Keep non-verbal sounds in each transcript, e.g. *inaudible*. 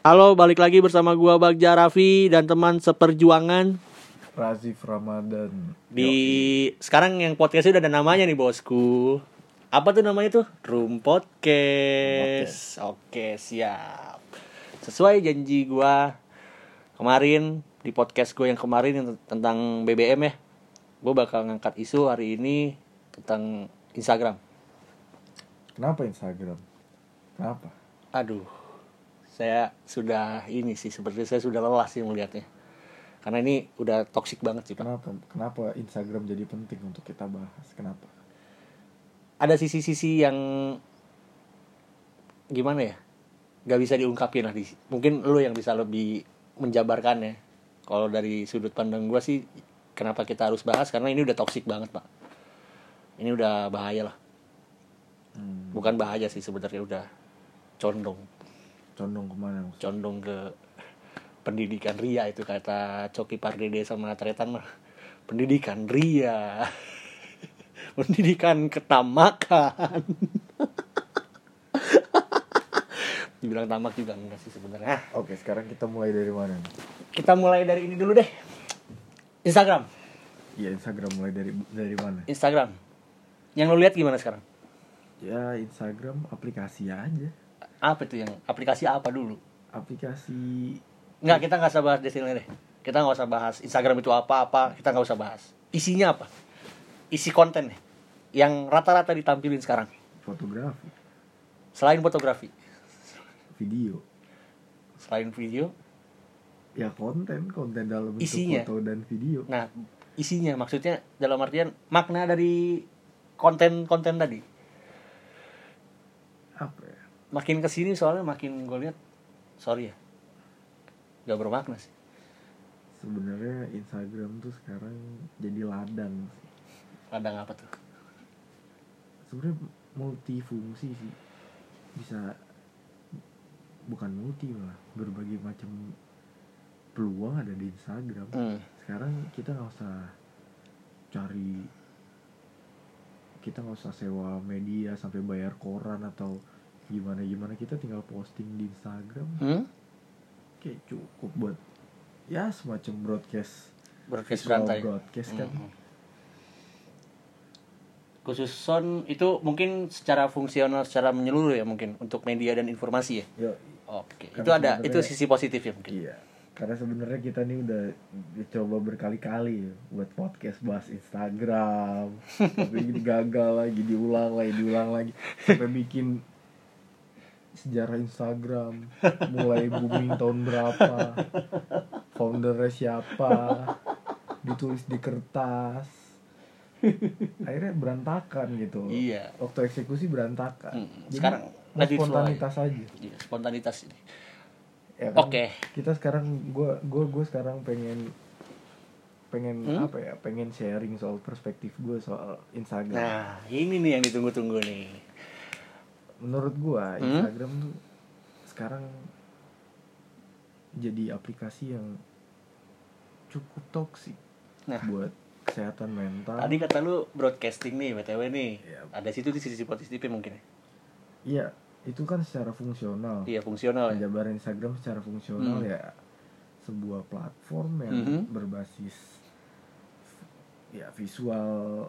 Halo, balik lagi bersama gua Bagja Raffi dan teman seperjuangan Razif Ramadan di sekarang yang podcastnya udah ada namanya nih bosku. Apa tuh namanya tuh? Room Podcast. Oke, siap. Sesuai janji gua kemarin di podcast gue yang kemarin yang tentang BBM ya. Gue bakal ngangkat isu hari ini tentang Instagram. Kenapa Instagram? Kenapa? Aduh, saya sudah ini sih seperti saya sudah lelah sih melihatnya. Karena ini udah toksik banget sih pak. Kenapa? Kenapa Instagram jadi penting untuk kita bahas? Kenapa? Ada sisi-sisi yang gimana ya? Gak bisa diungkapin lah. di- Mungkin lu yang bisa lebih menjabarkan ya. Kalau dari sudut pandang gua sih, kenapa kita harus bahas? Karena ini udah toksik banget pak. Ini udah bahaya lah. Hmm, Bukan bahaya sih sebenarnya udah condong. Condong ke mana? maksudnya? condong ke pendidikan ria itu kata Coki Pardede sama Tretan mah pendidikan ria *laughs* pendidikan ketamakan *laughs* dibilang tamak juga enggak sih sebenarnya Oke, sekarang kita mulai dari mana? kita mulai dari ini dulu deh Instagram Iya, Instagram mulai dari dari mana? Instagram yang lo lihat gimana sekarang Ya, Instagram aplikasi aja. Apa itu yang aplikasi apa dulu Aplikasi Enggak, kita nggak usah bahas sini deh. Kita nggak usah bahas Instagram itu apa-apa, kita nggak usah bahas. Isinya apa? Isi konten nih. Yang rata-rata ditampilin sekarang. fotografi, Selain fotografi, video. selain video, Ya konten, konten dalam bentuk Isinya. foto dan video. nah isinya maksudnya dalam artian makna dari konten-konten tadi. Apa ya? Makin ke sini soalnya makin gue lihat, sorry ya, gak bermakna sih. Sebenarnya Instagram tuh sekarang jadi ladang. Ladang apa tuh? sebenarnya multifungsi sih bisa bukan multi malah berbagai macam peluang ada di Instagram Hmm. sekarang kita nggak usah cari kita nggak usah sewa media sampai bayar koran atau gimana gimana kita tinggal posting di Instagram Hmm? kayak cukup buat ya semacam broadcast Broadcast berantai. broadcast kan Mhm. Khusus sound itu mungkin secara fungsional, secara menyeluruh ya mungkin untuk media dan informasi ya. Yo, Oke, Karena itu ada, itu sisi positif ya mungkin. Iya, karena sebenarnya kita nih udah coba berkali-kali ya buat podcast bahas Instagram, *laughs* tapi ini gagal lagi, diulang lagi, diulang lagi, sampai bikin sejarah Instagram, mulai booming tahun berapa, foundernya siapa, ditulis di kertas, akhirnya berantakan gitu. Iya. Waktu eksekusi berantakan. Hmm, Jadi, sekarang mau spontanitas aja. Iya, spontanitas ini. Ya kan? Oke. kita sekarang gue gue gue sekarang pengen pengen Hmm? apa ya pengen sharing soal perspektif gue soal Instagram Nah, ini nih yang ditunggu-tunggu nih. Menurut gue Hmm? Instagram tuh sekarang jadi aplikasi yang cukup toksik Nah, buat kesehatan mental tadi kata lu broadcasting nih, BTW nih. Iya. Ada situ di sisi positifnya mungkin ya. iya itu kan secara fungsional Iya, fungsional ya. penjabaran Instagram secara fungsional Hmm. ya sebuah platform yang Mhm. berbasis ya visual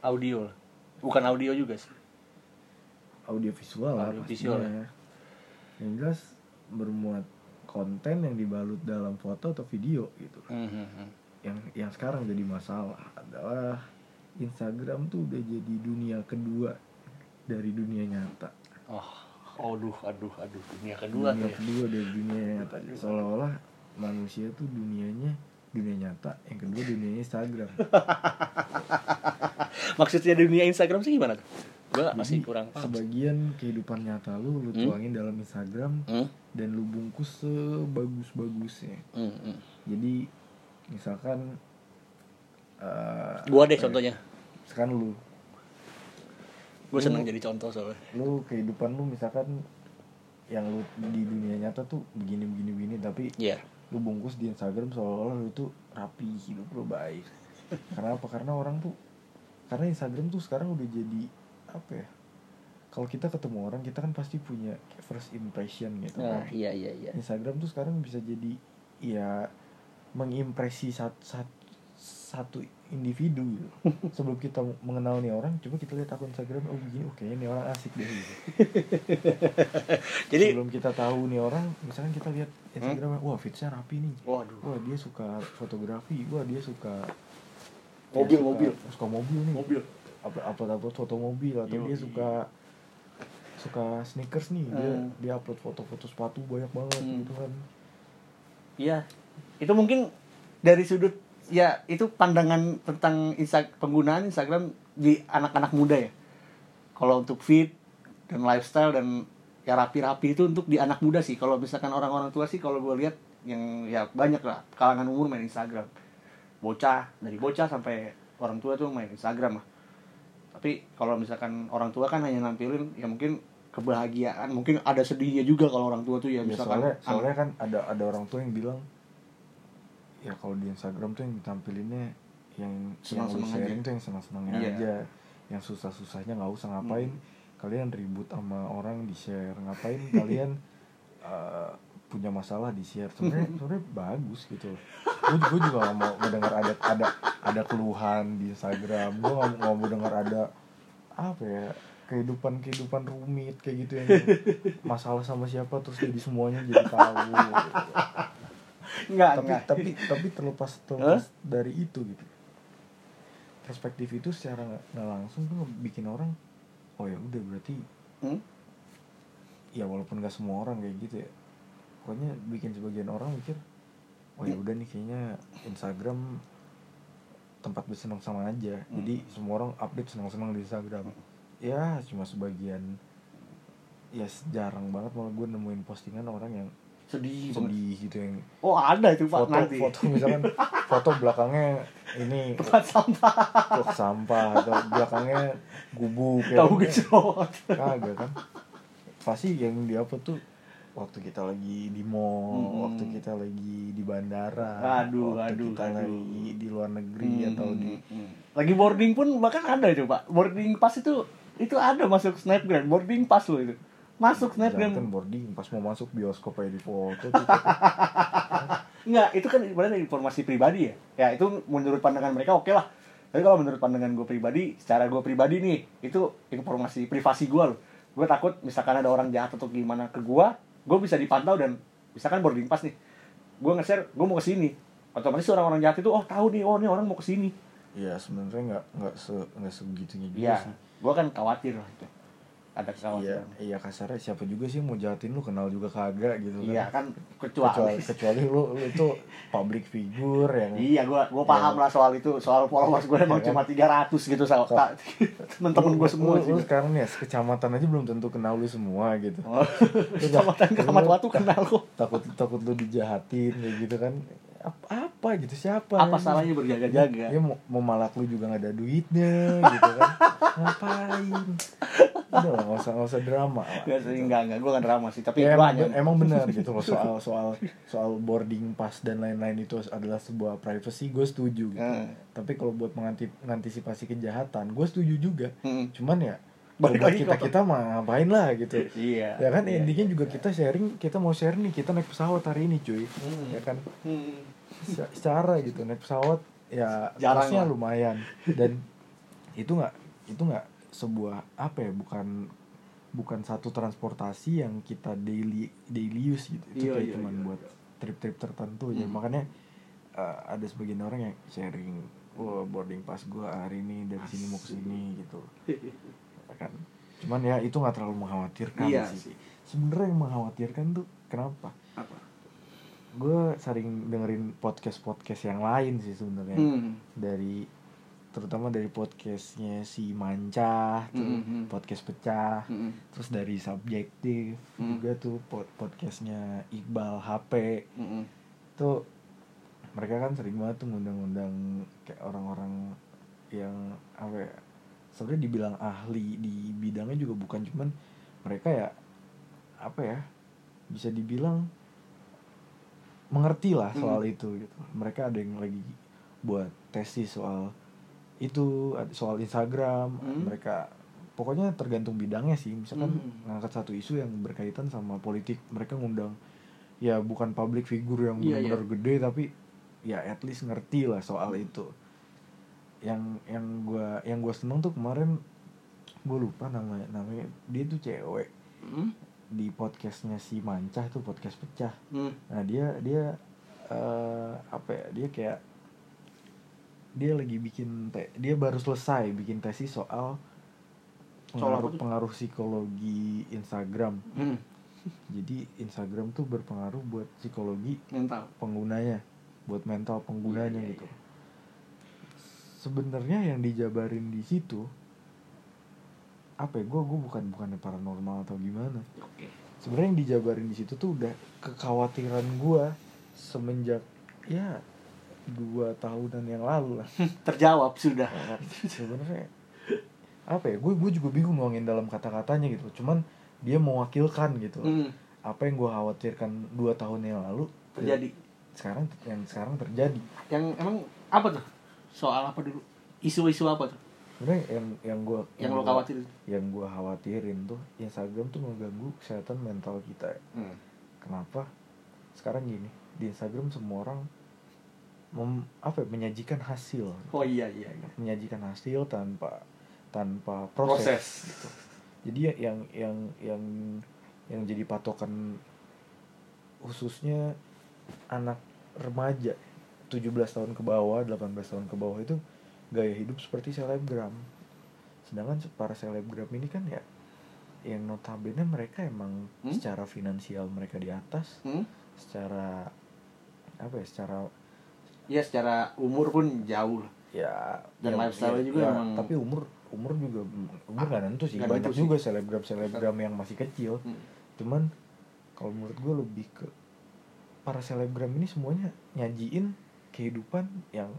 Audio. Bukan audio juga sih. Audio visual lah Audio pastinya visual, ya. Yang jelas bermuat konten yang dibalut dalam foto atau video gitu. Mhm. Yang yang sekarang jadi masalah adalah Instagram tuh udah jadi dunia kedua dari dunia nyata. Oh, aduh, aduh, aduh. Dunia kedua dunia tuh ya. kedua dari dunia nyata. Seolah-olah manusia tuh dunianya dunia nyata, yang kedua dunianya Instagram. *laughs* Maksudnya dunia Instagram sih gimana tuh? Gua masih kurang paham. sebagian kehidupan nyata lu lu Hmm? tuangin dalam Instagram Hmm? dan lu bungkus sebagus-bagusnya. Hmm, hmm. jadi misalkan eh, Gua deh ya, contohnya. misalkan lu Gue seneng jadi contoh soalnya. lu kehidupan lu misalkan yang lu di dunia nyata tuh begini begini begini tapi Iya. lu bungkus di Instagram seolah-olah lu tuh rapi hidup lu baik *laughs* karena apa karena orang tuh karena Instagram tuh sekarang udah jadi apa ya kalau kita ketemu orang kita kan pasti punya first impression gitu Nah, kan. iya iya iya. Instagram tuh sekarang bisa jadi ya mengimpresi satu, satu, satu individu gitu. *laughs* Sebelum kita mengenal nih orang, coba kita lihat akun Instagram, oh begini, oh kayaknya nih orang asik deh gitu. *laughs* Jadi Sebelum kita tahu nih orang, misalkan kita lihat Instagramnya, wah fitsnya rapi nih. waduh. Wah dia suka fotografi, wah dia suka Mobil, dia suka- mobil. suka mobil nih. Mobil. Upload upload, upload foto mobil atau dia Yoi. suka suka sneakers nih, dia Hmm. dia upload foto-foto sepatu banyak banget Hmm. gitu kan. Iya. Itu mungkin dari sudut ya itu pandangan tentang Insta penggunaan Instagram di anak-anak muda ya. Kalau untuk fit dan lifestyle dan ya rapi-rapi itu untuk di anak muda sih. Kalau misalkan orang-orang tua sih kalau gue lihat yang ya banyak lah kalangan umur main Instagram. Bocah dari bocah sampai orang tua tuh main Instagram lah. Tapi kalau misalkan orang tua kan hanya nampilin ya mungkin kebahagiaan, mungkin ada sedihnya juga kalau orang tua tuh ya Ya, misalkan soalnya soalnya kan ada ada orang tua yang bilang ya kalau di Instagram tuh yang ditampilinnya yang yang lu Senang-senang sharing aja. tuh yang senang-senangnya Iya. aja yang susah-susahnya nggak usah ngapain kalian ribut sama orang di share ngapain kalian uh, *laughs* punya masalah di share sebenarnya *laughs* sebenarnya bagus gitu gue gue juga gak mau mendengar ada ada ada keluhan di Instagram gue gak, mau dengar ada apa ya kehidupan kehidupan rumit kayak gitu yang masalah sama siapa terus jadi semuanya jadi tahu gitu. enggak tapi enggak. tapi tapi terlepas terlepas dari itu gitu perspektif itu secara nggak nggak langsung tuh bikin orang oh ya udah berarti Hmm? ya walaupun gak semua orang kayak gitu ya pokoknya bikin sebagian orang mikir oh ya udah nih kayaknya Instagram tempat bersenang sama aja jadi semua orang update senang-senang di Instagram ya cuma sebagian ya jarang banget malah gue nemuin postingan orang yang sedih banget. sedih gitu yang Oh ada itu pak foto nanti. foto misalkan foto belakangnya ini Tempat sampah. truk sampah atau belakangnya gubuk ya Tahu gejrot. kagak kan pasti yang di apa tuh waktu kita lagi di mall Mm-mm. waktu kita lagi di bandara Aduh, waktu aduh, kita aduh. lagi di luar negeri atau di Lagi boarding pun bahkan ada itu pak. Boarding pass itu itu ada masuk snapgram. Boarding pass loh itu. Masuk Jangan kan snapgram. boarding pas mau masuk bioskop aja di foto tuh *laughs* Enggak, itu kan ibaratnya informasi pribadi ya. Ya itu menurut pandangan mereka oke lah. Tapi kalau menurut pandangan gue pribadi, secara gue pribadi nih, itu informasi privasi gue loh. Gue takut misalkan ada orang jahat atau gimana ke gue, gue bisa dipantau dan misalkan boarding pass nih. Gue nge-share, gue mau ke sini. Otomatis orang-orang jahat itu, oh tahu nih, oh nih orang mau ke sini. ya sebenarnya nggak nggak se nggak segitunya juga Iya, sih gue kan khawatir lah itu. Ada Iya, kekhawatiran. iya kasarnya siapa juga sih mau jahatin lu kenal juga kagak gitu kan. Iya kan, kecuali kecuali. kecuali lu, lu itu public figure yang Iya, gua gua paham Iya. lah soal itu, soal followers gue emang Iya cuma 300 gitu sama Kok- temen-temen gue semua lu, sih. lu sekarang nih ya, sekecamatan aja belum tentu kenal lu semua gitu. Oh, Kecamatan Keramat Watu kenal kok. Takut takut lu dijahatin kayak gitu kan. Apa, apa gitu siapa? Apa ini? salahnya berjaga-jaga? Dia mau, mau malak lu juga gak ada duitnya gitu kan. Ngapain? Udah lah, gak usah, gak usah drama lah. Gak sih, enggak, enggak, gue gak drama sih Tapi Ya, emang, emang benar gitu loh *laughs* soal soal soal boarding pass dan lain-lain itu adalah sebuah privacy gue setuju gitu. Hmm. Tapi kalau buat menganti- mengantisipasi kejahatan gue setuju juga. Hmm. Cuman ya Balik lagi kita kita mah ngapain lah gitu. Iya Ya kan iya. intinya juga kita sharing, kita mau share nih kita naik pesawat hari ini cuy. Hmm. Ya kan Hmm. Se- secara gitu naik pesawat ya Jarang kosnya lah. lumayan *laughs* dan itu nggak itu nggak sebuah apa ya bukan bukan satu transportasi yang kita daily daily use gitu itu Iya, kayak iya, cuman iya, buat trip-trip tertentu ya Hmm. makanya uh, ada sebagian orang yang sharing oh boarding pass gua hari ini dari sini mau ke sini gitu Ya *laughs* kan cuman ya itu nggak terlalu mengkhawatirkan Iya sih sih sebenarnya yang mengkhawatirkan tuh kenapa Apa? gue sering dengerin podcast podcast yang lain sih sebenarnya Hmm. dari terutama dari podcastnya si Manca tuh Hmm, hmm. podcast pecah Hmm. terus dari subjektif Hmm. juga tuh pod- podcastnya Iqbal HP Hmm. tuh mereka kan sering banget tuh ngundang-ngundang kayak orang-orang yang apa ya sebenarnya dibilang ahli di bidangnya juga bukan cuman mereka ya apa ya bisa dibilang mengerti lah soal itu gitu. Mereka ada yang lagi buat tesis soal itu soal Instagram Hmm. mereka pokoknya tergantung bidangnya sih. Misalkan Hmm. ngangkat satu isu yang berkaitan sama politik mereka ngundang ya bukan public figure yang Iya, benar-benar gede tapi ya at least ngerti lah soal itu yang yang gua yang gua seneng tuh kemarin gue lupa namanya namanya dia tuh cewek Hmm. di podcastnya si Mancah tuh podcast pecah Hmm. nah dia dia eh, apa ya dia kayak dia lagi bikin te dia baru selesai bikin tesis soal pengaruh pengaruh psikologi Instagram Hmm. jadi Instagram tuh berpengaruh buat psikologi Mental. penggunanya buat mental penggunanya Iya, iya, gitu iya. Sebenarnya yang dijabarin di situ apa ya gue gue bukan bukannya paranormal atau gimana Oke. sebenarnya yang dijabarin di situ tuh udah kekhawatiran gue semenjak ya dua tahunan yang lalu lah *laughs* Terjawab sudah. sebenarnya apa ya gue gue juga bingung nuangin dalam kata-katanya gitu cuman dia mewakilkan gitu Hmm. apa yang gue khawatirkan dua tahun yang lalu Terjadi. sekarang yang sekarang terjadi Yang emang apa tuh? Soal apa dulu? Isu-isu apa tuh? sebenarnya yang yang gue Yang lo khawatirin? yang gue khawatirin tuh Instagram tuh mengganggu kesehatan mental kita Hmm. kenapa sekarang gini di Instagram semua orang mem, apa ya, menyajikan hasil Oh iya iya. iya. menyajikan hasil tanpa tanpa proses, Proses. gitu. jadi ya yang yang yang yang jadi patokan khususnya anak remaja 17 tahun ke bawah 18 tahun ke bawah itu gaya hidup seperti selebgram sedangkan para selebgram ini kan ya yang notabene mereka emang Hmm? secara finansial mereka di atas Hmm? secara apa ya secara Iya secara umur pun jauh lah. ya Dan ya- lifestyle-nya ya- juga ya, emang- tapi umur umur juga umur nggak nentu sih Nggak banyak sih. juga selebgram selebgram yang masih kecil Hmm. cuman kalau menurut gue lebih ke para selebgram ini semuanya nyajiin kehidupan yang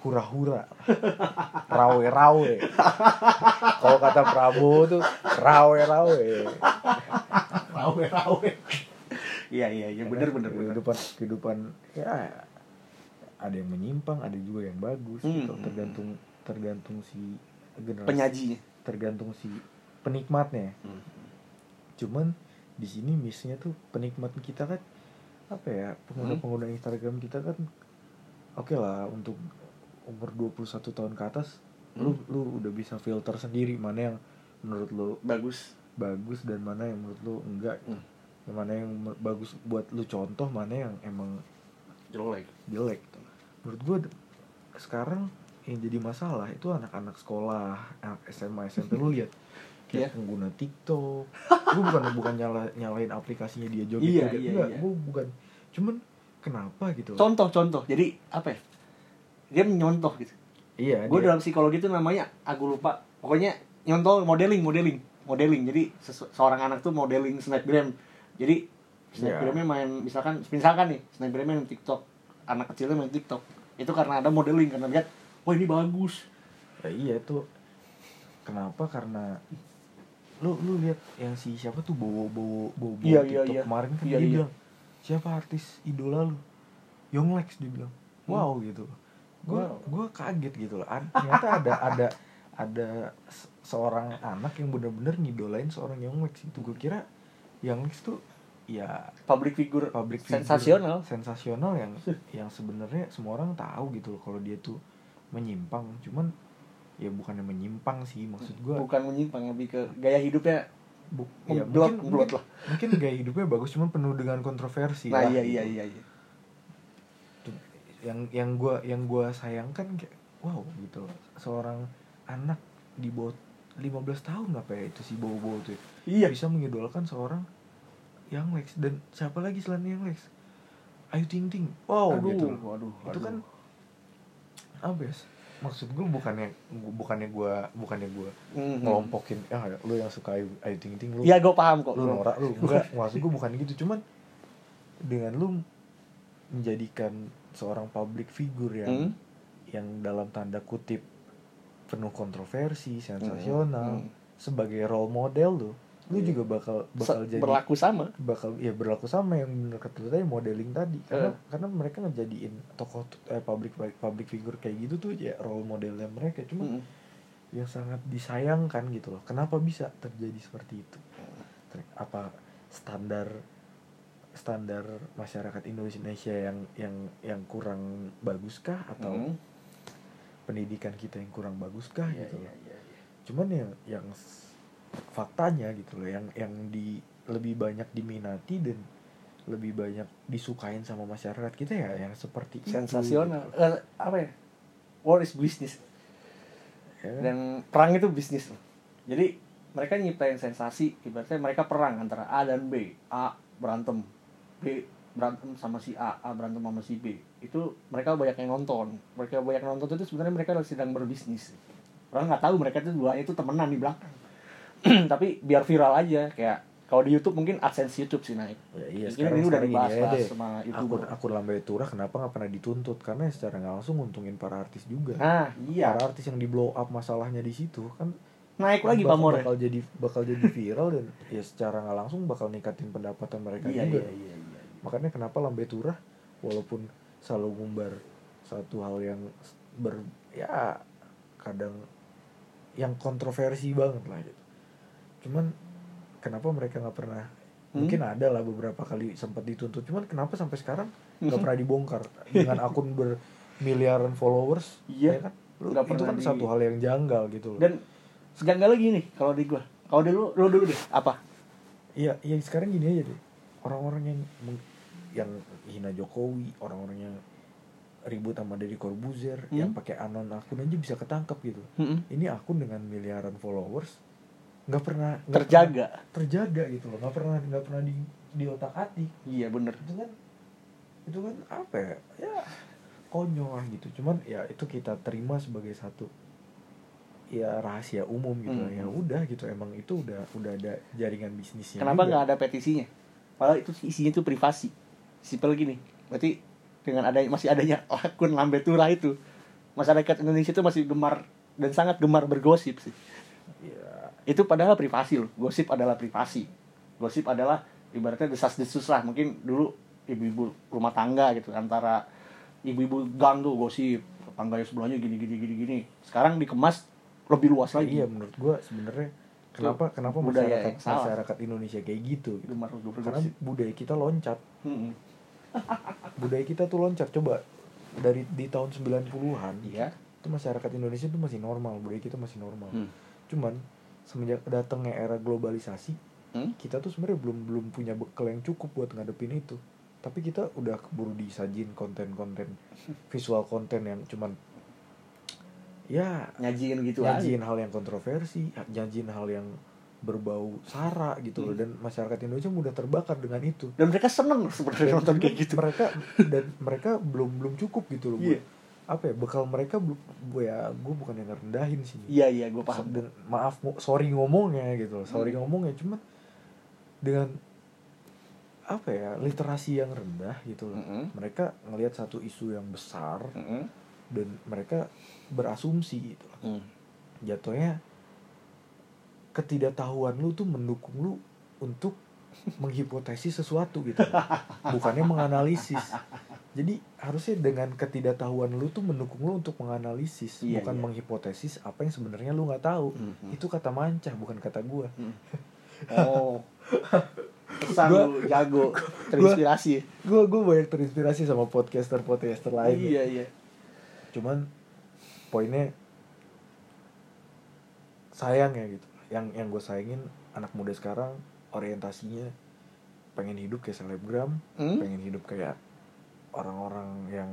hura-hura rawe-rawe kalau kata Prabowo tuh rawe-rawe Rawe rawe. Iya iya iya bener bener bener. kehidupan kehidupan ya ada yang menyimpang ada juga yang bagus gitu. Hmm. tergantung tergantung si generasi Penyajinya. tergantung si penikmatnya Hmm. cuman di sini missnya tuh penikmat kita kan apa ya pengguna pengguna Instagram kita kan oke lah untuk umur 21 tahun ke atas lu Hmm. lu udah bisa filter sendiri mana yang menurut lu Bagus. bagus dan mana yang menurut lu enggak Hmm. yang mana yang bagus buat lu contoh mana yang emang Jelek. jelek menurut gue sekarang yang jadi masalah itu anak-anak sekolah anak SMA SMP lu lihat *laughs* kayak pengguna TikTok gue *laughs* bukan bukan nyala nyalain aplikasinya dia joget Iya, joget iya, enggak iya. gue bukan cuman kenapa gitu. Contoh contoh. Jadi apa ya? Dia menyontoh gitu. iya Gue dalam psikologi itu namanya aku lupa. Pokoknya nyontoh modeling modeling modeling. Jadi seorang anak tuh modeling snapgram. Jadi snapgramnya main misalkan misalkan nih snapgramnya main TikTok. Anak kecilnya main TikTok. Itu karena ada modeling karena lihat, wah ini bagus. ya iya tuh kenapa karena lu lu lihat yang si siapa tuh bawa bawa bawa, bawa Iya, iya, TikTok iya. kemarin kan Iya, dia iya. bilang siapa artis idola lu? Yonglex dia bilang. Wow gitu. Gue Wow. gue kaget gitu loh. Ternyata ada ada ada se- seorang anak yang bener-bener ngidolain seorang Yonglex itu. Gue kira Yonglex tuh ya Public figure. public figure. Sensasional. sensasional yang yang sebenarnya semua orang tahu gitu loh kalau dia tuh menyimpang. Cuman ya bukannya menyimpang sih maksud gue Bukan menyimpang lebih ke gaya hidupnya. Bu, ya, mungkin, memblot mungkin, lah. mungkin gaya hidupnya bagus cuman penuh dengan kontroversi Nah lah, iya iya iya iya. Yang yang gua yang gua sayangkan kayak wow gitu loh. seorang anak di bawah 15 tahun apa ya itu si bawa-bawa tuh ya, Iya. bisa mengidolakan seorang yang Lex dan siapa lagi selain yang Lex Ayu Ting Ting wow aduh, gitu waduh, itu kan apa ya maksud gue bukannya bukannya gua bukannya gua Mhm. ngelompokin ah lu yang suka Ayu, Ting Ting lu Iya gue paham kok. lu norak lu enggak maksud gue bukan gitu cuman dengan lu menjadikan seorang public figure yang Hmm? yang dalam tanda kutip penuh kontroversi sensasional Hmm. sebagai role model lu lu juga bakal bakal Se- jadi berlaku sama. bakal ya berlaku sama yang bener kata tadi modeling tadi karena Eh. karena mereka ngejadiin tokoh eh, public public figure kayak gitu tuh ya role modelnya mereka cuma Mhm. yang sangat disayangkan gitu loh kenapa bisa terjadi seperti itu apa standar standar masyarakat Indonesia yang yang yang kurang baguskah atau Hmm. pendidikan kita yang kurang baguskah Iya, gitu iya, loh iya, iya. cuman yang yang faktanya gitu loh yang yang di lebih banyak diminati dan lebih banyak disukain sama masyarakat kita ya yang seperti itu, sensasional. gitu. Eh, apa ya? War is business. Kan? dan perang itu bisnis loh. jadi mereka nyiptain sensasi ibaratnya mereka perang antara A dan B. A berantem B berantem sama si A A berantem sama si B. Itu mereka banyak yang nonton. Mereka banyak yang nonton itu sebenarnya mereka sedang berbisnis. Orang nggak tahu mereka itu dua itu temenan di belakang *clears throat* tapi biar viral aja kayak kalau di YouTube mungkin AdSense YouTube sih naik. Ya, iya, Mungkin sekarang, ini udah dibahas deh. sama akun youtuber. akun Lambe Turah kenapa nggak pernah dituntut? Karena secara nggak langsung nguntungin para artis juga. Nah iya. Para artis yang di blow up masalahnya di situ kan naik lagi bakal, pamornya. bakal jadi bakal jadi viral dan ya secara nggak langsung bakal ningkatin pendapatan mereka iya, juga. iya iya iya makanya kenapa Lambe Turah walaupun selalu ngumbar satu hal yang ber ya kadang yang kontroversi banget lah cuman kenapa mereka nggak pernah Hmm? mungkin ada lah beberapa kali sempat dituntut cuman kenapa sampai sekarang nggak Hmm. pernah dibongkar dengan akun bermiliaran followers Iya. ya kan Lu- Nggak itu kan di- satu hal yang janggal gitu loh dan sejanggal lagi nih kalau di gua kalau dulu lu dulu deh apa Iya, iya sekarang gini aja deh. Orang-orang yang meng- yang hina Jokowi, orang-orang yang ribut sama Deddy Corbuzier, Hmm. yang pakai anon akun aja bisa ketangkep gitu. Ini akun dengan miliaran followers nggak pernah nggak terjaga pernah terjaga. gitu loh, nggak pernah nggak pernah di di otak atik. iya bener. Itu kan itu kan apa ya? Ya konyol lah gitu. Cuman ya itu kita terima sebagai satu ya rahasia umum gitu Hmm. ya udah gitu. Emang itu udah udah ada jaringan bisnisnya kenapa nggak ada petisinya? Padahal itu isinya tuh privasi. Simpel gini. Berarti dengan adanya masih adanya akun lambe tura itu masyarakat Indonesia itu masih gemar dan sangat gemar bergosip sih. Ya itu padahal privasi loh. Gosip adalah privasi. Gosip adalah ibaratnya desas-desus lah. Mungkin dulu ibu-ibu rumah tangga gitu antara ibu-ibu gang tuh gosip tetangganya sebelahnya gini gini gini gini. Sekarang dikemas lebih luas lagi. Iya menurut gua sebenarnya kenapa kenapa budaya masyarakat masyarakat Indonesia kayak gitu, gitu. karena budaya kita loncat. Mm-mm. *laughs* budaya kita tuh loncat. Coba dari di tahun 90-an iya. itu masyarakat Indonesia tuh masih normal. Budaya kita masih normal. Hmm. cuman semenjak datangnya era globalisasi Hmm? kita tuh sebenarnya belum belum punya bekal yang cukup buat ngadepin itu tapi kita udah keburu disajin konten-konten *laughs* visual konten yang cuman ya nyajiin gitu aja nyajiin hal yang kontroversi nyajiin hal yang berbau sara gitu loh Hmm. dan masyarakat Indonesia mudah terbakar dengan itu dan mereka seneng sebenarnya nonton kayak gitu mereka dan mereka belum belum cukup gitu loh Iya. buat apa ya bekal mereka belum ya gue bukan yang ngerendahin sih iya iya gue paham dan maaf sorry ngomongnya gitu loh sorry Hmm. ngomongnya cuma dengan apa ya literasi yang rendah gitu loh Mm-mm. mereka ngelihat satu isu yang besar Mm-mm. dan mereka berasumsi gitu loh Mm. jatuhnya ketidaktahuan lu tuh mendukung lu untuk menghipotesis sesuatu gitu. Bukannya menganalisis. Jadi harusnya dengan ketidaktahuan lu tuh mendukung lu untuk menganalisis Iya, bukan iya. menghipotesis apa yang sebenarnya lu nggak tahu. Mhm. itu kata mancah bukan kata gua. *laughs* Oh. Pesan Gua- lu jago. terinspirasi. gua gua banyak terinspirasi sama podcaster podcaster lain. Iya iya. Cuman poinnya sayang ya gitu. Yang yang gue sayangin anak muda sekarang orientasinya pengen hidup kayak selebgram Hmm? pengen hidup kayak orang-orang yang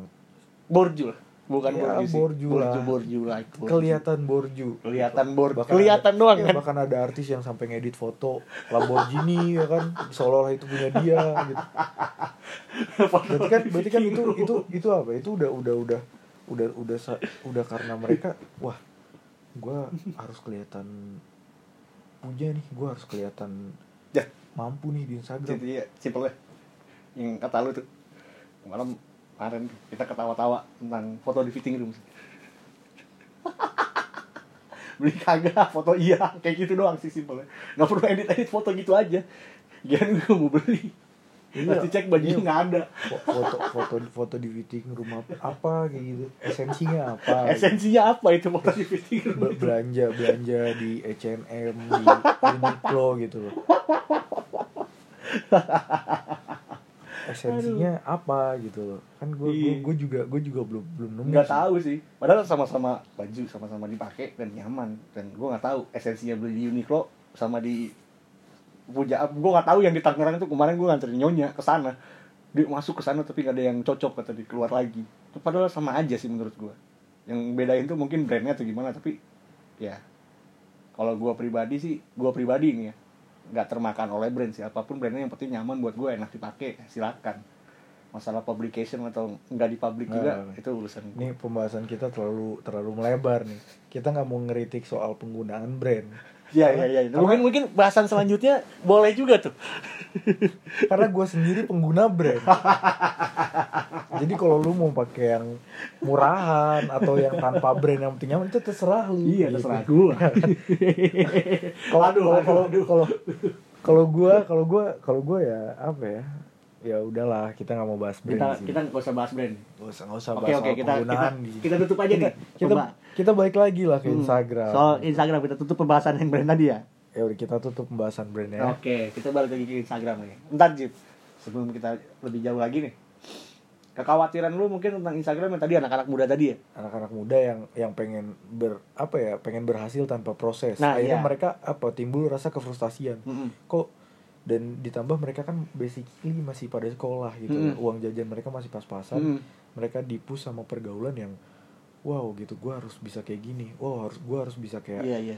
borju lah. Bukan Ya, borju sih. borju lah. borju borju lah borju. kelihatan borju kelihatan bor Bahkan kelihatan ada- doang ya, kan? bahkan ada artis yang sampai ngedit foto Lamborghini *laughs* ya kan? Seolah-olah itu punya dia gitu. Berarti kan berarti kan itu itu itu apa? Itu udah udah udah udah udah udah karena mereka wah gua harus kelihatan punya nih. Gua harus kelihatan Ya. mampu nih di Instagram. Jadi ya simpel ya yang kata lu tuh. Malam kemarin kita ketawa-tawa tentang foto di fitting room. *laughs* Beli kagak foto iya. Kayak gitu doang sih simpelnya. Nggak perlu edit edit foto gitu aja. Jangan gue mau beli Iya. Pasti cek bajunya Iya. nggak ada. Fo- foto foto foto di fitting room apa, kayak gitu esensinya apa gitu. Esensinya apa itu foto di fitting? Be- belanja belanja di H&M di Uniqlo gitu loh esensinya apa gitu loh kan gue Iya. gue juga gue juga belum belum nemu nggak sih. tahu sih padahal sama-sama baju sama-sama dipakai dan nyaman dan gue nggak tahu esensinya beli di Uniqlo sama di Puja gue nggak tahu yang di Tangerang itu kemarin gue nganterin nyonya ke sana. Dia masuk ke sana tapi nggak ada yang cocok kata dia keluar lagi. Padahal sama aja sih menurut gue yang bedain tuh mungkin brandnya atau gimana tapi ya kalau gue pribadi sih gue pribadi nih ya nggak termakan oleh brand sih. Apa pun brandnya yang penting nyaman buat gue enak dipakai silakan. Masalah publication atau nggak di public juga Nggak. itu urusan gue. ini pembahasan kita terlalu terlalu melebar nih. Kita nggak mau ngeritik soal penggunaan brand Iya iya iya. Mungkin mungkin bahasan selanjutnya boleh juga tuh. *laughs* karena gue sendiri pengguna brand jadi kalau lu mau pakai yang murahan atau yang tanpa brand yang penting nyaman itu terserah lu Iya gitu. terserah gua. *laughs* kalau Aduh, kalau kalau kalau kalau gue kalau gue kalau gue ya apa ya ya udahlah kita nggak mau bahas brand Kita sini. kita nggak usah bahas brand. Nggak usah nggak usah Oke bahas oke soal kita kita sini. kita tutup aja nih. *laughs* kita kita balik lagi lah ke Hmm. Instagram Soal Instagram kita tutup pembahasan yang brand tadi ya. ya udah kita tutup pembahasan brandnya Oke, kita balik lagi ke Instagram nih. Ntar Jip, sebelum kita lebih jauh lagi nih. Kekhawatiran lu mungkin tentang Instagram yang tadi anak-anak muda tadi ya. anak-anak muda yang yang pengen ber apa ya pengen berhasil tanpa proses Nah, akhirnya iya. mereka apa timbul rasa kefrustasian Mm-mm. kok dan ditambah mereka kan basically masih pada sekolah gitu Mm-mm. uang jajan mereka masih pas-pasan Mm-mm. mereka dipus sama pergaulan yang wow gitu gua harus bisa kayak gini wow harus gua harus bisa kayak Iya iya.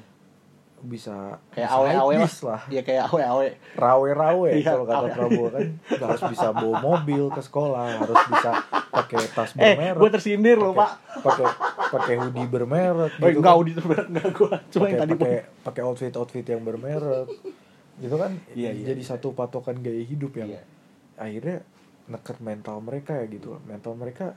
bisa Kayak bisa awe-awe lah. lah Iya kayak awe-awe. rawe-rawe Iya, kalau kata. Prabowo kan harus bisa bawa mobil ke sekolah harus bisa pakai tas Eh, bermerek gue tersindir loh, Pak. pakai pakai hoodie bermerek Oh, gitu enggak kan. audit bermerek enggak gua. Cuma yang pakai tadi pakai pakai outfit outfit yang bermerek gitu kan Iya, iya, jadi satu patokan gaya hidup yang Iya. akhirnya neket mental mereka ya gitu mental mereka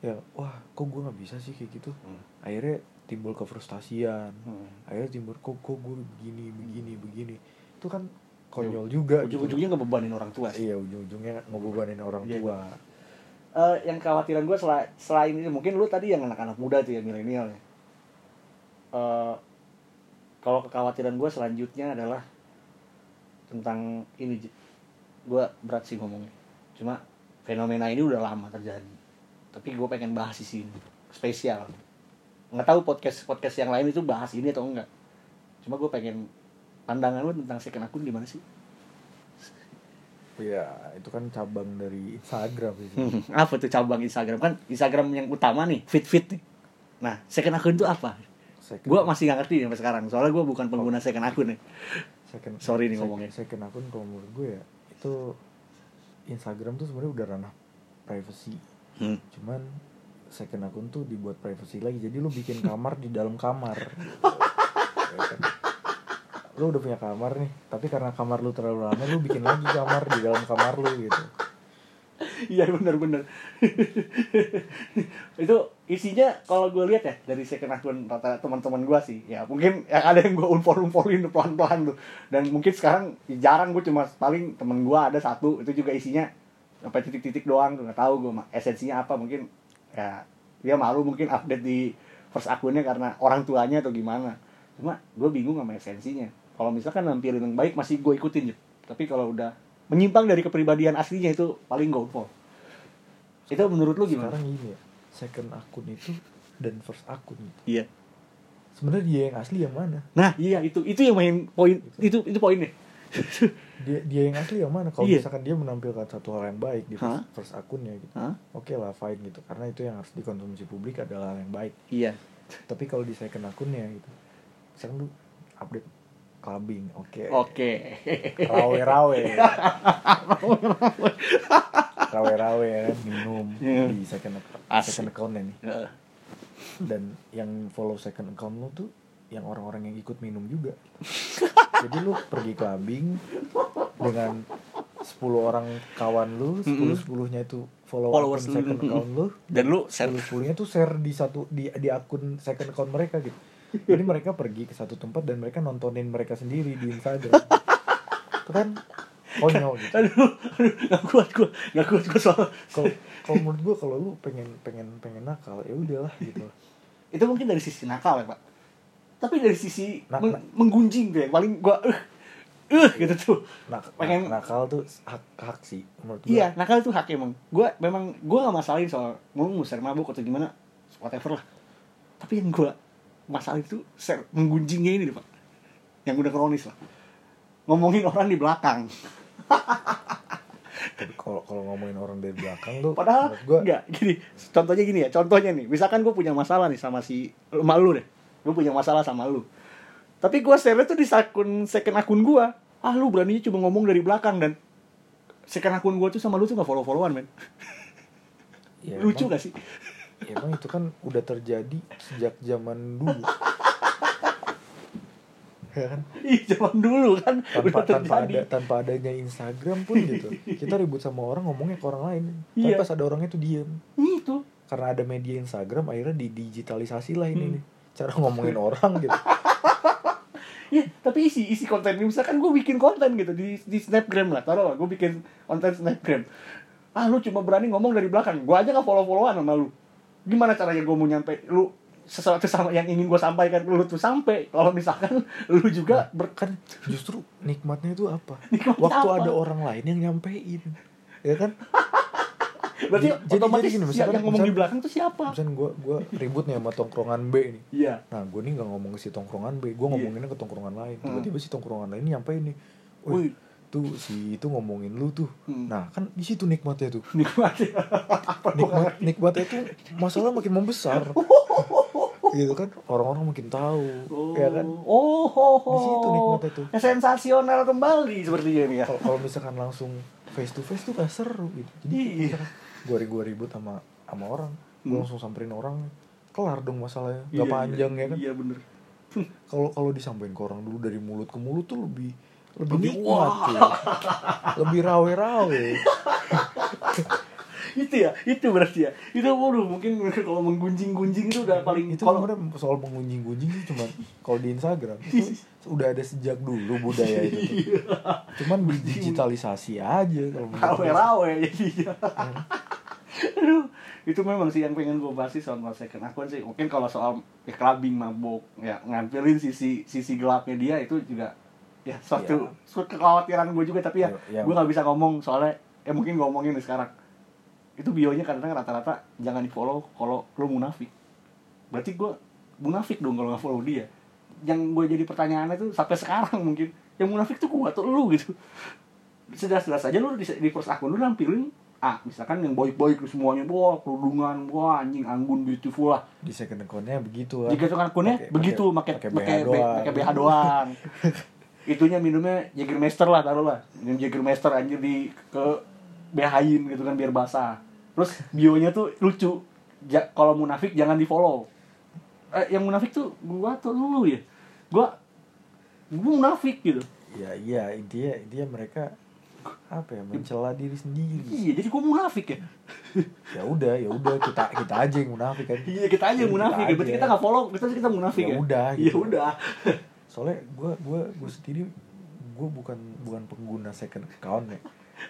ya wah kok gue nggak bisa sih kayak gitu Hmm. akhirnya timbul kefrustasian Hmm. akhirnya timbul kok kok gue begini begini begini itu kan konyol juga gitu. Ujung-ujungnya ngebebanin orang tua sih. iya ujung-ujungnya ngebebanin orang Iya, tua Eh, yang kekhawatiran gue selain, selain ini mungkin lu tadi yang anak-anak muda tuh ya milenial ya. Eh, kalau kekhawatiran gue selanjutnya adalah tentang ini gue berat sih ngomongnya. Cuma fenomena ini udah lama terjadi. Tapi gue pengen bahas di sini spesial. Nggak tahu podcast podcast yang lain itu bahas ini atau enggak. Cuma gue pengen pandangan lu tentang second akun gimana sih? Iya, itu kan cabang dari Instagram sih. Hmm, *laughs* apa tuh cabang Instagram kan Instagram yang utama nih fit fit nih nah second akun itu apa Second, gue masih nggak ngerti sampai sekarang soalnya gue bukan pengguna second akun nih second, sorry nih ngomongnya. Second akun kalau menurut gue ya itu Instagram tuh sebenarnya udah ranah privacy. hmm. Cuman second akun tuh dibuat privacy lagi. Jadi lu bikin *laughs* kamar di dalam kamar. Ya kan? Lu udah punya kamar nih, tapi karena kamar lu terlalu rame, lu bikin lagi kamar di dalam kamar lu gitu. iya benar benar *laughs* itu isinya kalau gue lihat ya dari second akun rata teman-teman gue sih ya mungkin yang ada yang gue unfollow unfollowin *laughs* pelan pelan tuh. Dan mungkin sekarang jarang gue cuma paling temen gue ada satu itu juga isinya sampai titik-titik doang tuh nggak tahu gue esensinya apa mungkin ya dia malu mungkin update di first akunnya karena orang tuanya atau gimana. Cuma gue bingung sama esensinya. Kalau misalkan nampilin yang baik masih gue ikutin tapi kalau udah menyimpang dari kepribadian aslinya itu paling gue unfollow itu menurut lu gimana? Sekarang gini ya, second akun itu dan first akun gitu. Iya. Sebenarnya dia yang asli yang mana? Nah, iya itu itu yang main poin itu itu poinnya. *laughs* Dia dia yang asli yang mana? Kalau Iya. misalkan dia menampilkan satu hal yang baik di first, first akunnya gitu. Hah? Oke lah fine gitu karena itu yang harus dikonsumsi publik adalah hal yang baik. Iya. Tapi kalau di second akunnya gitu. Misalkan lu update clubbing, oke. Oke. Rawe-rawe. *laughs* Rawe-rawe ya kan minum *laughs* Iya. di second account, second accountnya nih. Heeh. Dan yang follow second account lu tuh yang orang-orang yang ikut minum juga. *laughs* Jadi lu pergi clubbing dengan 10 orang kawan lu, 10 10-nya itu follow Followers akun lu. second account lu. Dan lu share 10 10-nya tuh share di satu di di akun second account mereka gitu. Jadi mereka pergi ke satu tempat dan mereka nontonin mereka sendiri di Instagram. *laughs* Itu kan konyol *laughs* gitu aduh aduh nggak kuat gue nggak kuat gue soal kalau kalau menurut gue kalau lu pengen pengen pengen nakal ya udahlah gitu. *laughs* Itu mungkin dari sisi nakal ya pak. Tapi dari sisi Nak- meng- nak- menggunjing tuh ya paling gue eh eh gitu tuh. Nak Pengen- nakal tuh hak hak sih menurut gue Iya, nakal itu hak emang. Gue memang gue gak masalahin soal mau musir mabuk atau gimana, whatever lah. Tapi yang gue masalah itu ser- menggunjingnya ini deh pak, yang udah kronis lah. Ngomongin orang di belakang. *laughs* Tapi kalau kalau ngomongin orang dari belakang tuh Padahal gue enggak gini. Contohnya gini ya, contohnya nih. Misalkan gue punya masalah nih sama si sama lu deh. Gue punya masalah sama lu. Tapi gue share tuh di akun second akun gue. Ah lu beraninya cuma ngomong dari belakang dan second akun gue tuh sama lu tuh gak follow followan men. ya Lucu emang, gak sih? ya emang itu kan udah terjadi sejak zaman dulu *laughs* ya kan *laughs* Ih, zaman dulu kan tanpa udah tanpa ada tanpa adanya Instagram pun gitu kita ribut sama orang ngomongnya ke orang lain Iya. tapi pas ada orangnya tuh diem Itu. karena ada media Instagram akhirnya didigitalisasi lah ini Hmm. nih cara ngomongin orang gitu *laughs* Ya, tapi isi isi konten misalkan gue bikin konten gitu di di Snapgram lah, taruh lah gue bikin konten Snapgram. Ah lu cuma berani ngomong dari belakang, gue aja gak follow followan sama lu. Gimana caranya gue mau nyampe lu sesuatu sama yang ingin gue sampaikan lu tuh sampai kalau misalkan lu juga ber kan justru nikmatnya itu apa Nikmatnya waktu apa? ada orang lain yang nyampein ya kan *laughs* berarti Jadi- otomatis jadi gini, siapa misalkan- yang ngomong di misalkan- belakang tuh siapa? misalnya gue gua ribut nih sama tongkrongan B nih Iya. nah gue nih nggak ngomong ke si tongkrongan B gue ngomonginnya ke tongkrongan lain tiba-tiba si tongkrongan lain nyampein nih Wih. Wih, tuh si itu ngomongin lu tuh Hmm. nah kan di situ nikmatnya tuh *laughs* Nikmatnya. nikmat nikmatnya tuh masalah makin membesar *laughs* gitu kan orang-orang makin tahu Oh, ya kan oh, oh, oh. Di situ nikmatnya tuh. Ya, sensasional kembali sepertinya nih ya. kalau misalkan langsung face to face tuh gak seru gitu jadi Iya. gue gue ribut sama sama orang gue Hmm. langsung samperin orang kelar dong masalahnya gak Iya, panjang iya, ya kan Iya bener. kalau kalau disampaikan ke orang dulu dari mulut ke mulut tuh lebih lebih, Lebih nikmat wah. tuh lebih rawe-rawe. *laughs* Itu ya itu berarti ya. Itu waduh mungkin kalau menggunjing-gunjing itu udah paling itu kalau soal mengunjing-gunjing sih cuma kalau di Instagram itu udah ada sejak dulu budaya itu tuh. cuman digitalisasi aja kalau rawe-rawe jadinya. Aduh itu memang sih yang pengen gue bahas sih soal second akun sih. Mungkin kalau soal ya, clubbing mabuk ya ngampilin sisi sisi gelapnya dia itu juga ya suatu Iya. suatu kekhawatiran gue juga tapi ya, Ya, ya. gue nggak bisa ngomong soalnya ya mungkin gue ngomongin sekarang. Itu bionya kadang rata-rata jangan di follow kalau lo munafik. Berarti gue munafik dong kalau nggak follow dia. Yang gue jadi pertanyaannya tuh sampai sekarang mungkin yang munafik tuh gue atau lu gitu. Sejelas-jelas aja lu di, di first akun lu nampilin ah misalkan yang boy-boy lu semuanya wah kerudungan wah anjing anggun beautiful lah. Di second accountnya begitu kan jika itu akunnya begitu pakai pakai pakai BH doang. *laughs* itunya minumnya Jägermeister lah taruh lah. Minum Jägermeister anjir di ke BH-in gitu kan biar basah. Terus bionya tuh lucu. Ja, kalau munafik jangan di follow eh, yang munafik tuh gua tuh lu ya? Gua gua munafik gitu. Ya iya intinya intinya mereka apa ya mencela diri sendiri. Iya jadi gua munafik ya? Ya udah ya udah kita kita aja yang munafik kan. Iya kita aja yang Kita munafik ya. Berarti kita nggak follow kita kita munafik Ya ya? udah, ya gitu. udah soalnya gue gue gue sendiri gue bukan bukan pengguna second account ya.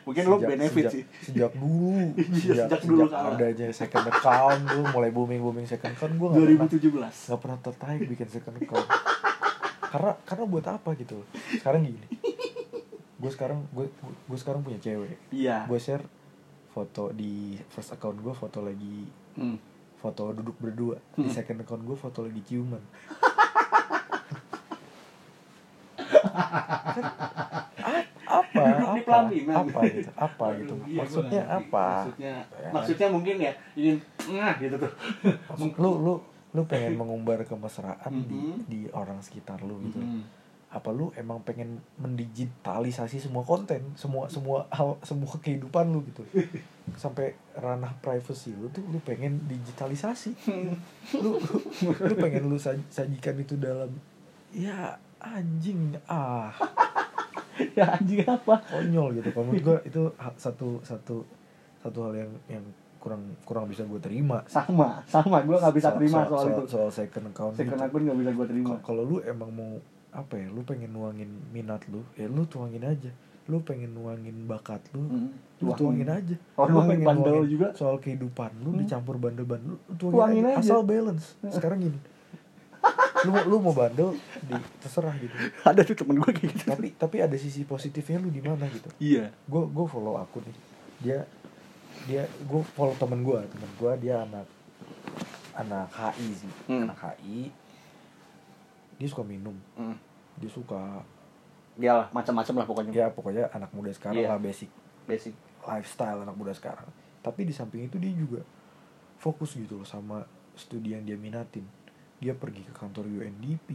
Mungkin lo Sejak- benefit sejak, sih. sejak dulu. *laughs* Iya, sejak dulu kalah. adanya second account dulu mulai booming booming second account gue nggak pernah 2017 nggak pernah tertarik bikin second account. Karena karena buat apa gitu sekarang gini. Gue sekarang gue gue sekarang punya cewek. Iya. Gue share foto di first account gue foto lagi Hmm. foto duduk berdua. Di Hmm. second account gue foto lagi ciuman *laughs* Apa Duduk di apa pelaminan. apa gitu apa gitu Iya, maksudnya gua ngerti. apa maksudnya Ya. maksudnya mungkin ya ingin nah gitu tuh Maksud lu lu lu pengen mengumbar kemesraan di Mhm. di orang sekitar lu gitu Mhm. apa lu emang pengen mendigitalisasi semua konten semua semua hal semua kehidupan lu gitu *laughs* sampai ranah privacy lu tuh lu pengen digitalisasi *laughs* lu lu, lu pengen lu saj- sajikan itu dalam ya anjing ah *laughs* ya anjing apa konyol gitu kalau menurut gua itu satu satu satu hal yang yang kurang kurang bisa gue terima sama sama gue nggak bisa Soal- terima soal, soal, itu soal second account second gitu. akun nggak bisa gue terima Ka- kalau lu emang mau apa ya lu pengen nuangin minat lu ya lu tuangin aja lu pengen nuangin bakat lu Hmm. lu tuangin aja Oh, lu nuangin bandel juga? soal kehidupan lu Hmm. dicampur bandel-bandel lu Tuangin tuangin, aja. aja. asal balance sekarang gini lu mau lu mau bandel di terserah gitu. Ada tuh temen gue kayak gitu. Tapi tapi ada sisi positifnya lu di mana gitu. Iya. Gue gue follow akun nih. Dia dia gue follow temen gue temen gue dia anak anak HI sih. Hmm. anak HI dia suka minum. Hmm. dia suka dia lah macam-macam lah pokoknya. Ya pokoknya anak muda sekarang Iya. lah basic. Basic. Lifestyle anak muda sekarang. Tapi di samping itu dia juga fokus gitu loh sama studi yang dia minatin dia pergi ke kantor UNDP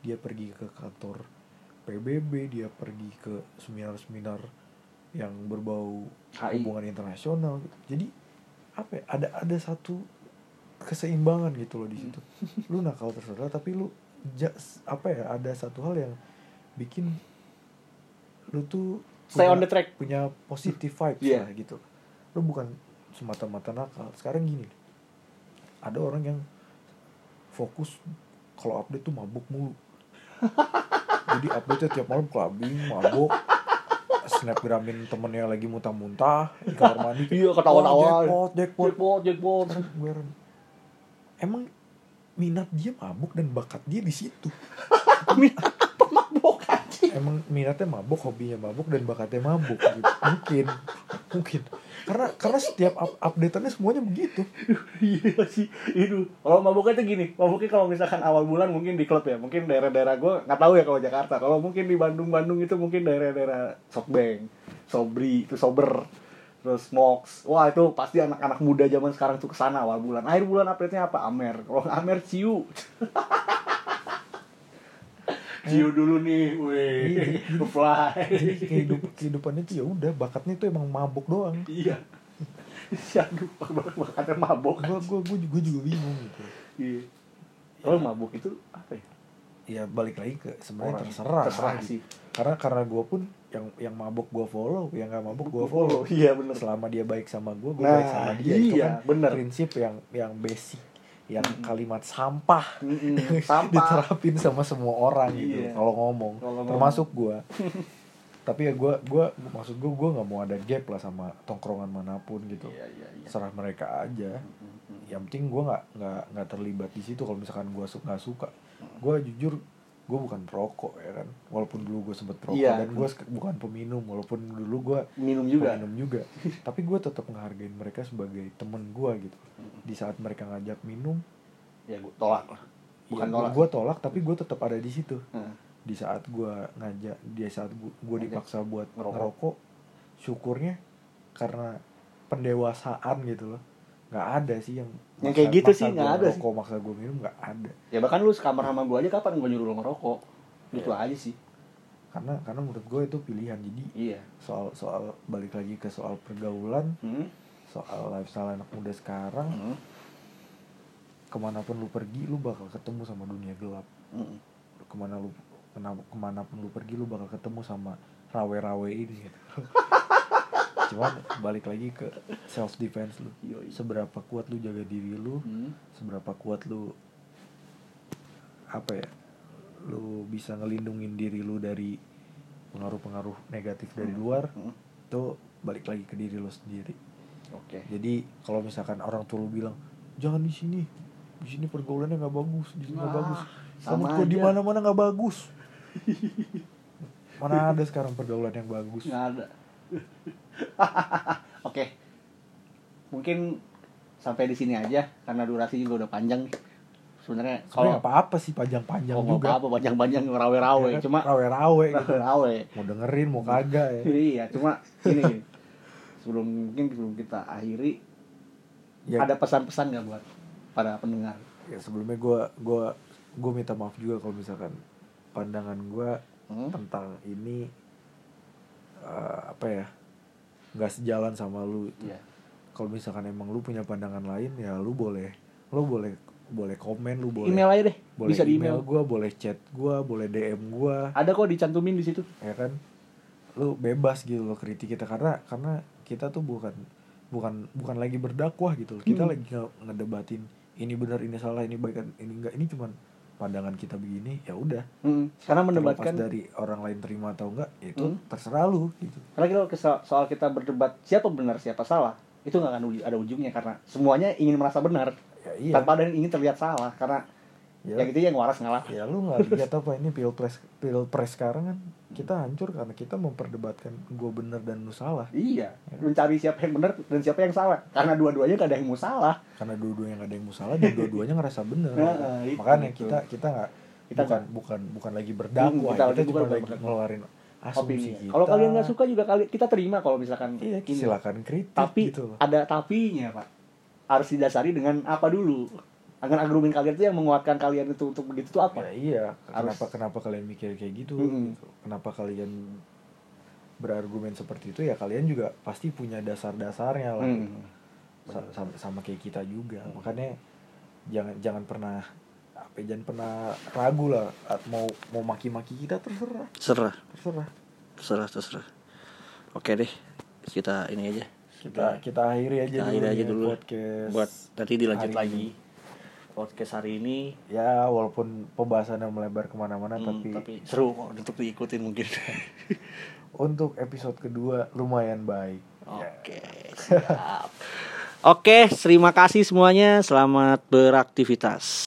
dia pergi ke kantor PBB dia pergi ke seminar-seminar yang berbau HI. hubungan internasional gitu. jadi apa ya, ada ada satu keseimbangan gitu loh di situ lu nakal terserah tapi lu ja- apa ya ada satu hal yang bikin lu tuh Stay punya- on the track. punya positive vibes Iya. lah gitu lu bukan semata-mata nakal sekarang gini ada orang yang fokus kalau update tuh mabuk mulu. *laughs* Jadi update tiap malam clubbing mabuk snapgramin temennya lagi muntah-muntah di kamar mandi Iya, ketawa-tawa. Wah, jackpot jackpot. Jackpot jackpot. Emang minat dia mabuk dan bakat dia di situ? *laughs* Pemabok anjing. Emang minatnya mabuk hobinya mabuk dan bakatnya mabuk gitu. mungkin mungkin. Karena karena setiap up updateannya semuanya begitu. Iya sih. Itu kalau mabuknya tuh gini. Mabuknya kalau misalkan awal bulan mungkin di klub ya. Mungkin daerah-daerah gue nggak tahu ya kalau Jakarta. Kalau mungkin di Bandung Bandung itu mungkin daerah-daerah Sokbeng Sobri itu sober terus Mox. Wah itu pasti anak-anak muda zaman sekarang tuh ke sana awal bulan. Akhir bulan update-nya apa? Amer. Kalau Amer Ciu *laughs* Ciu dulu nih, weh, *laughs* fly. jadi kehidup kehidupannya tuh ya udah bakatnya tuh emang mabuk doang Iya. *laughs* Aduh, bakatnya mabok. gua gua gua, gua juga bingung gitu Iya. Kalau mabuk itu apa ya? ya balik lagi ke sebenarnya terserah Terserah sih. karena karena gua pun yang yang mabuk gua follow yang gak mabuk gua follow Iya bener. selama dia baik sama gua gua Nah, baik sama dia itu iya, kan bener. prinsip yang yang basic yang kalimat sampah Mm-mm, *laughs* Sampah. diterapin sama semua orang gitu Iya. kalau ngomong ngomong. termasuk gua *laughs* tapi ya gua gua maksud gua gua nggak mau ada gap lah sama tongkrongan mana pun gitu Iya iya iya. serah mereka aja yang penting gua nggak nggak nggak terlibat di situ kalau misalkan gua su- nggak suka gua jujur gua bukan perokok ya kan walaupun dulu gua sempet perokok Iya. dan gua sek- bukan peminum walaupun dulu gua Minum juga. peminum juga *laughs* tapi gua tetap menghargai mereka sebagai temen gua gitu di saat mereka ngajak minum Ya gue tolak lah. Bukan ya, tolak. gua tolak tapi gua tetap ada di situ Nah, di saat gua ngajak di saat Ngajak dipaksa buat ngerokok. ngerokok syukurnya karena pendewasaan gitu loh nggak ada sih yang Yang kayak gitu sih, nggak ada sih. ngerokok, maksa gua minum nggak ada Ya bahkan lu sekamar sama gue aja kapan gue nyuruh lu ngerokok? Gitu Iya. aja sih. karena karena menurut gue itu pilihan jadi Iya. soal soal balik lagi ke soal pergaulan Hmm. soal lifestyle anak muda sekarang Hmm. ke mana pun lu pergi lu bakal ketemu sama dunia gelap Hmm. ke mana lu kena- ke mana pun lu pergi lu bakal ketemu sama rawe-rawe ini gitu. *laughs* cuman balik lagi ke self defense lu Yoi. seberapa kuat lu jaga diri lu Hmm. seberapa kuat lu apa ya lu bisa ngelindungin diri lu dari pengaruh-pengaruh negatif dari luar Hmm. itu balik lagi ke diri lu sendiri Oke. jadi kalau misalkan orang tua lu bilang jangan di sini di sini pergaulannya nggak bagus di sini nggak bagus sama sama di mana mana nggak bagus *laughs* mana ada sekarang pergaulan yang bagus Nggak ada. *laughs* Oke. Mungkin sampai di sini aja karena durasi juga udah panjang nih. Sebenarnya kalau apa-apa sih panjang-panjang oh, juga apa-apa panjang-panjang rawe-rawe, *laughs* Ya kan? cuma rawe-rawe gitu. *laughs* rawe. mau dengerin mau kagak ya Iya, cuma ini. Sebelum mungkin sebelum kita akhiri ya, ada pesan-pesan nggak buat para pendengar? ya sebelumnya gue gua gue minta maaf juga kalau misalkan pandangan gue Hmm? tentang ini eh, apa ya nggak sejalan sama lu Iya. kalau misalkan emang lu punya pandangan lain ya lu boleh lu boleh boleh komen lu boleh Email aja deh. boleh Bisa di email email. gua boleh chat gua boleh dm gua Ada kok dicantumin di situ. ya kan lu bebas gitu loh kritik kita karena karena kita tuh bukan bukan bukan lagi berdakwah gitu kita Hmm. lagi nge- ngedebatin ini benar ini salah ini baik ini enggak ini cuman pandangan kita begini ya udah. Hmm, karena mendebatkan dari orang lain terima atau enggak itu Hmm. terserah lu gitu. Karena kalau kesal- soal kita berdebat siapa benar siapa salah itu nggak akan ada ujungnya karena semuanya ingin merasa benar. Ya iya. Tanpa ada yang ingin terlihat salah karena ya, yang itu yang waras ngalah. Ya lu nggak lihat apa ini pilpres pilpres sekarang kan kita hancur karena kita memperdebatkan gue bener dan lu salah. Iya mencari siapa yang benar dan siapa yang salah. Karena dua-duanya gak ada yang mau salah. Karena dua-duanya nggak ada yang mau salah dan dua-duanya ngerasa bener. Nah, itu, makanya itu. kita kita nggak Kita bukan bukan bukan lagi berdakwah kita kita, cuma lagi ngeluarin asumsi kita. Kalau kalian nggak suka juga kali kita terima kalau misalkan iya ini. silakan kritik tapi gitu loh. ada tapinya pak. Harus didasari dengan apa dulu agar argumen kalian itu yang menguatkan kalian itu untuk begitu tuh apa? Ya iya. Harus- kenapa kenapa kalian mikir kayak gitu? Gitu. kenapa kalian berargumen seperti itu? Ya kalian juga pasti punya dasar-dasarnya lah. Hmm. gitu. Sa- sama, sama kayak kita juga. Makanya jangan jangan pernah apa ya, jangan pernah ragu lah. At- mau mau maki-maki kita terserah. Serah terserah. Terserah terserah. Oke deh kita ini aja. Kita kita akhiri aja Kita dulu akhiri aja nih dulu. podcast buat nanti dilanjut lagi. ini. Podcast hari ini. Ya walaupun pembahasannya melebar ke mana-mana Hmm, tapi, tapi seru kok untuk diikutin mungkin. *laughs* Untuk episode kedua lumayan baik. Oke siap. Oke terima kasih semuanya. Selamat beraktivitas